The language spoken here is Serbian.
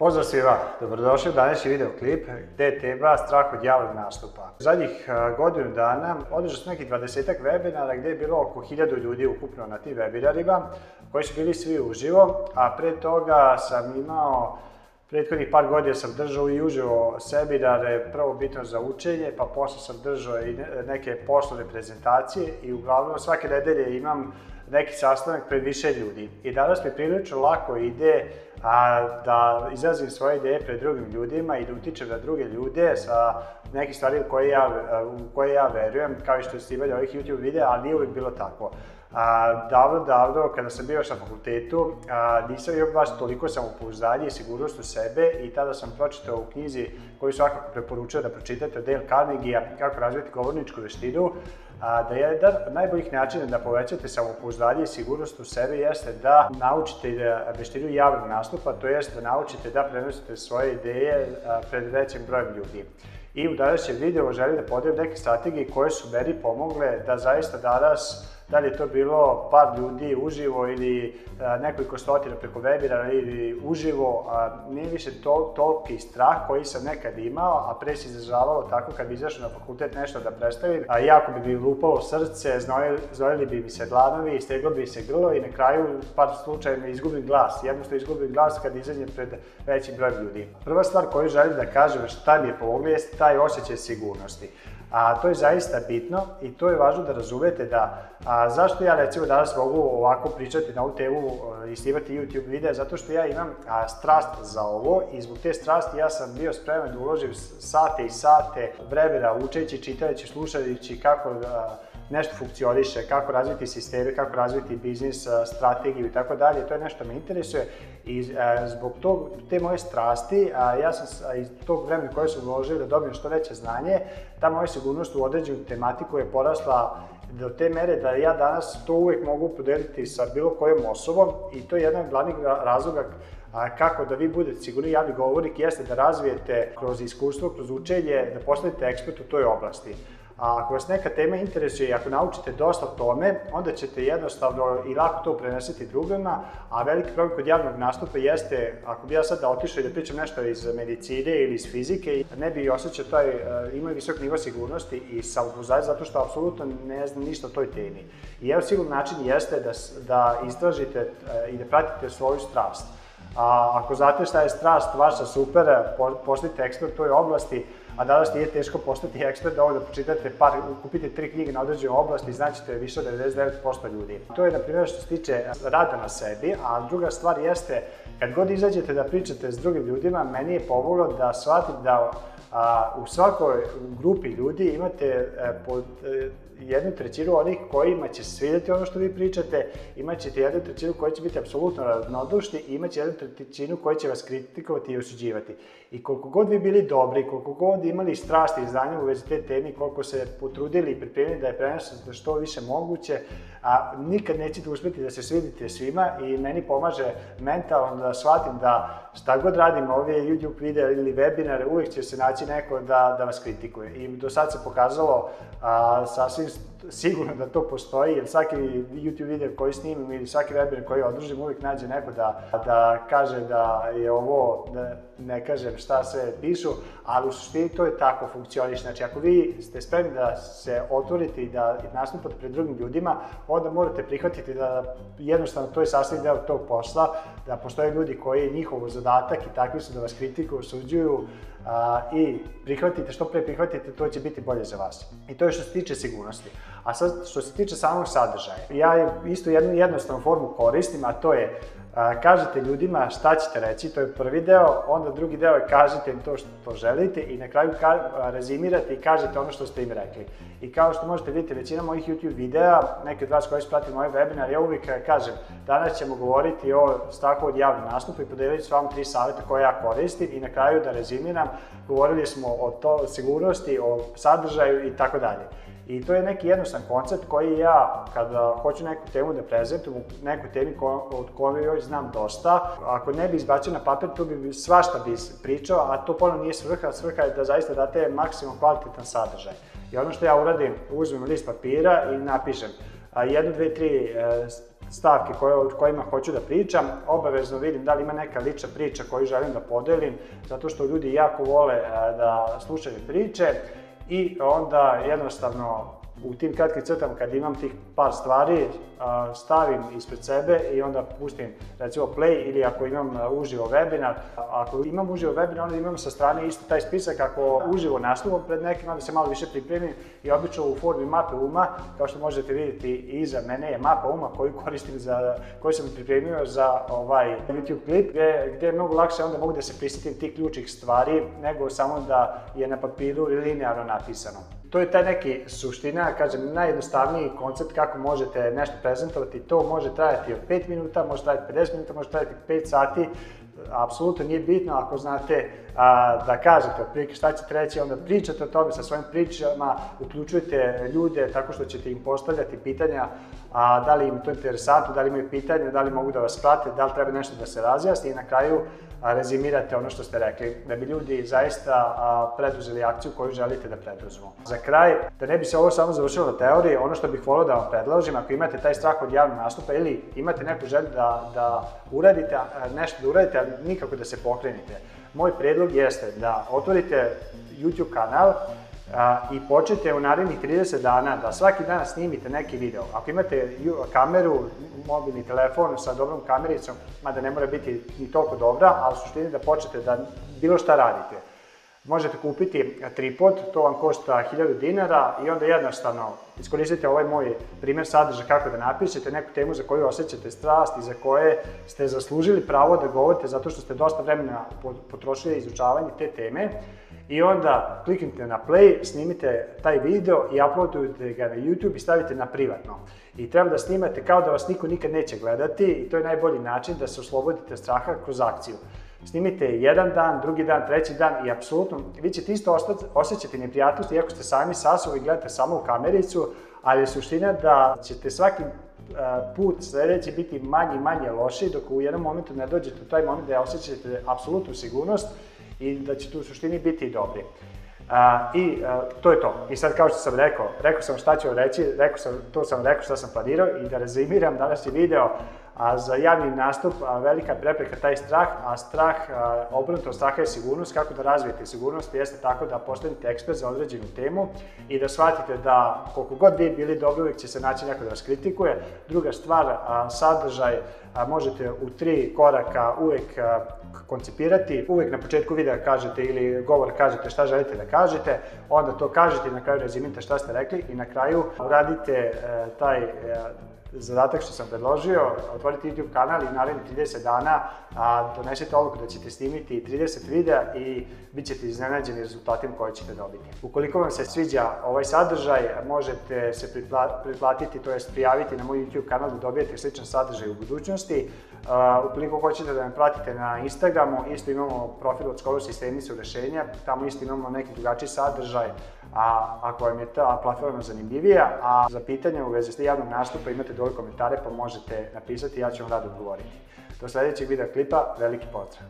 Pozdrav svima, dobrodošli u današnji videoklip DT2 Strah od javnog nastupa. Zadnjih e, godinu dana održao sam nekih 20 webinara gde je bilo oko 1000 ljudi ukupno na tim webinarima koji su bili svi uživo, a pre toga sam imao Prethodnih par godina sam držao i uživo seminare, prvo bitno za učenje, pa posle sam držao i neke poslovne prezentacije i uglavnom svake nedelje imam neki sastanak pred više ljudi. I danas mi prilično lako ide a, da izrazim svoje ideje pred drugim ljudima i da utičem na druge ljude sa nekih stvari u koje ja, u koje ja verujem, kao i što ste imali ovih YouTube videa, ali nije uvijek bilo tako. A, davno, davno, kada sam bio još na fakultetu, a, nisam imao baš toliko samopouzdanje i sigurnost u sebe i tada sam pročitao u knjizi koju svakako preporučio da pročitate od Dale Carnegie-a, kako razviti govorničku veštinu, A da je jedan od najboljih načina da povećate samopouzdanje i sigurnost u sebi jeste da naučite da veštinu javnog nastupa, to jest da naučite da prenosite svoje ideje pred većim brojem ljudi. I u današnjem videu želim da podelim neke strategije koje su meni pomogle da zaista danas da li je to bilo par ljudi uživo ili e, nekoliko stotina preko webinara ili uživo, a, nije više to, toliki strah koji sam nekad imao, a pre se izražavalo tako kad bi izašao na fakultet nešto da predstavim, a jako bi mi lupalo srce, znojili bi mi se dlanovi, steglo bi se grlo i na kraju par slučajima izgubim glas, jedno što izgubim glas kad izađem pred većim brojem ljudi. Prva stvar koju želim da kažem šta mi je pomogla je taj osjećaj sigurnosti. A, to je zaista bitno i to je važno da razumete da a, zašto ja recimo danas mogu ovako pričati na ovu temu i snimati YouTube videa, zato što ja imam a, strast za ovo i zbog te strasti ja sam bio spreman da uložim sate i sate vremena učeći, čitajući, slušajući kako a, nešto funkcioniše, kako razviti sisteme, kako razviti biznis, strategiju i tako dalje, to je nešto me interesuje i zbog tog, te moje strasti, ja sam iz tog vremena koje sam uložio da dobijem što veće znanje, ta moja sigurnost u određenu tematiku je porasla do te mere da ja danas to uvek mogu podeliti sa bilo kojom osobom i to je jedan od glavnih razloga a kako da vi budete sigurni javni govornik jeste da razvijete kroz iskustvo, kroz učenje, da postanete ekspert u toj oblasti. A ako vas neka tema interesuje i ako naučite dosta o tome, onda ćete jednostavno i lako to prenesiti drugima, a veliki problem kod javnog nastupa jeste, ako bi ja sad otišao i da pričam nešto iz medicine ili iz fizike, ne bi osjećao taj, e, imaju visok nivo sigurnosti i samopoznaje zato što apsolutno ne znam ništa o toj temi. I evo sigurno način jeste da, da istražite e, i da pratite svoju strast. A ako znate šta je strast vaša, super, postite ekspert u toj oblasti, a danas nije teško postati ekspert, dovoljno da da pročitate par, kupite tri knjige na određenu oblast i znaćete da više od 99% ljudi. To je, na primjer, što se tiče rada na sebi, a druga stvar jeste, kad god izađete da pričate s drugim ljudima, meni je pomoglo da shvatim da a, u svakoj grupi ljudi imate a, e, pod, a, e, jednu trećinu onih kojima će svidjeti ono što vi pričate, imat ćete jednu trećinu koji će biti apsolutno ravnodušni i imat će jednu trećinu koji će vas kritikovati i osuđivati. I koliko god vi bili dobri, koliko god imali strasti i znanja u vezi te temi, koliko se potrudili i pripremili da je prenesete što više moguće, a nikad nećete uspeti da se svidite svima i meni pomaže mentalno da shvatim da šta god radim, ovdje je YouTube video ili webinar, uvek će se naći neko da, da vas kritikuje. I do sad se pokazalo a, sasvim sigurno da to postoji, jer svaki YouTube video koji snimim ili svaki webinar koji održim uvijek nađe neko da, da kaže da je ovo, da ne kažem šta sve pišu, ali u suštini to je tako funkcioniš. Znači, ako vi ste spremni da se otvorite i da nastupate pred drugim ljudima, onda morate prihvatiti da jednostavno to je sastavni deo tog posla, da postoje ljudi koji je njihov zadatak i takvi su da vas kritiku osuđuju, a, i prihvatite, što pre prihvatite, to će biti bolje za vas. I to je što se tiče sigurnosti. A sad, što se tiče samog sadržaja, ja isto jednu jednostavnu formu koristim, a to je a, e, kažete ljudima šta ćete reći, to je prvi deo, onda drugi deo je kažete im to što želite i na kraju ka, a, rezimirate i kažete ono što ste im rekli. I kao što možete vidjeti, većina mojih YouTube videa, neki od vas koji su pratili moje webinare, ja uvijek e, kažem, danas ćemo govoriti o stahu od javnog nastupa i podeliti s vama tri savjeta koje ja koristim i na kraju da rezimiram, govorili smo o to, sigurnosti, o sadržaju i tako dalje. I to je neki jednostavan koncept koji ja, kada hoću neku temu da prezentujem, neku temi ko, od koje joj znam dosta, ako ne bi izbacio na papir, tu bi svašta bi pričao, a to ponovno nije svrha, svrha je da zaista date maksimum kvalitetan sadržaj. I ono što ja uradim, uzmem list papira i napišem a, jednu, dve, tri e, stavke koje, o kojima hoću da pričam, obavezno vidim da li ima neka lična priča koju želim da podelim, zato što ljudi jako vole a, e, da slušaju priče i onda jednostavno u tim kratkim crtama kad imam tih par stvari stavim ispred sebe i onda pustim recimo play ili ako imam uživo webinar, ako imam uživo webinar onda imam sa strane isto taj spisak ako uživo nastupam pred nekim onda se malo više pripremim i obično u formi mape uma kao što možete vidjeti iza mene je mapa uma koju koristim za, koju sam pripremio za ovaj YouTube klip gde, gde je mnogo lakše onda mogu da se prisjetim tih ključnih stvari nego samo da je na papiru linearno napisano. To je taj neki suština, kažem, najjednostavniji koncept kako možete nešto prezentovati. To može trajati od 5 minuta, može trajati 50 minuta, može trajati 5 sati. Apsolutno nije bitno ako znate a, da kažete otprilike šta će treći, onda pričate o tome sa svojim pričama, uključujete ljude tako što ćete im postavljati pitanja, a, da li im to interesantno, da li imaju pitanja, da li mogu da vas prate, da li treba nešto da se razjasni i na kraju a, rezimirate ono što ste rekli, da bi ljudi zaista a, preduzeli akciju koju želite da preduzmu. Za kraj, da ne bi se ovo samo završilo na teoriji, ono što bih volio da vam predložim, ako imate taj strah od javnog nastupa ili imate neku želju da, da uradite, a, nešto da uradite, ali nikako da se pokrenite moj predlog jeste da otvorite YouTube kanal i počnete u narednih 30 dana da svaki dan snimite neki video. Ako imate kameru, mobilni telefon sa dobrom kamericom, mada ne mora biti ni toliko dobra, ali suštini da počnete da bilo šta radite. Možete kupiti tripod, to vam košta 1000 dinara i onda jednostavno iskoristite ovaj moj primjer sadržaja kako da napišete neku temu za koju osjećate strast i za koje ste zaslužili pravo da govorite zato što ste dosta vremena potrošili izučavanje te teme i onda kliknite na play, snimite taj video i uploadujete ga na YouTube i stavite na privatno. I treba da snimate kao da vas niko nikad neće gledati i to je najbolji način da se oslobodite straha kroz akciju. Snimite jedan dan, drugi dan, treći dan i apsolutno vi ćete isto ostati, osjećati neprijatnosti iako ste sami sa sobom i gledate samo u kamericu, ali je suština da ćete svaki e, put sledeći biti manje i manje loši, dok u jednom momentu ne dođete u taj moment da osjećate apsolutnu sigurnost i da ćete u suštini biti dobri. A, e, I e, to je to. I sad kao što sam rekao, rekao sam šta ću reći, rekao sam, to sam rekao šta sam planirao i da rezimiram današnji video, A za javni nastup a, velika prepreka taj strah, a strah, obrnuto straha je sigurnost. Kako da razvijete sigurnost jeste tako da postanete ekspert za određenu temu i da shvatite da koliko god vi bili dobro, uvijek će se naći neko da vas kritikuje. Druga stvar, a, sadržaj a, možete u tri koraka uvijek koncipirati. Uvijek na početku videa kažete ili govor kažete šta želite da kažete, onda to kažete i na kraju rezimite šta ste rekli i na kraju uradite e, taj e, zadatak što sam predložio, otvorite YouTube kanal i naredni 30 dana a, donesete odluku da ćete snimiti 30 videa i bit ćete iznenađeni rezultatima koje ćete dobiti. Ukoliko vam se sviđa ovaj sadržaj, možete se pripla priplatiti, to jest prijaviti na moj YouTube kanal da dobijete sličan sadržaj u budućnosti. A, ukoliko hoćete da me pratite na Instagramu, isto imamo profil od Školu sistemicu rešenja, tamo isto imamo neki drugačiji sadržaj, A ako vam je ta platforma zanimljivija, a za pitanja u vezi s javnog nastupa imate dole komentare pa možete napisati, ja ću vam rado odgovoriti. Do sledećeg videa klipa, veliki pozdrav!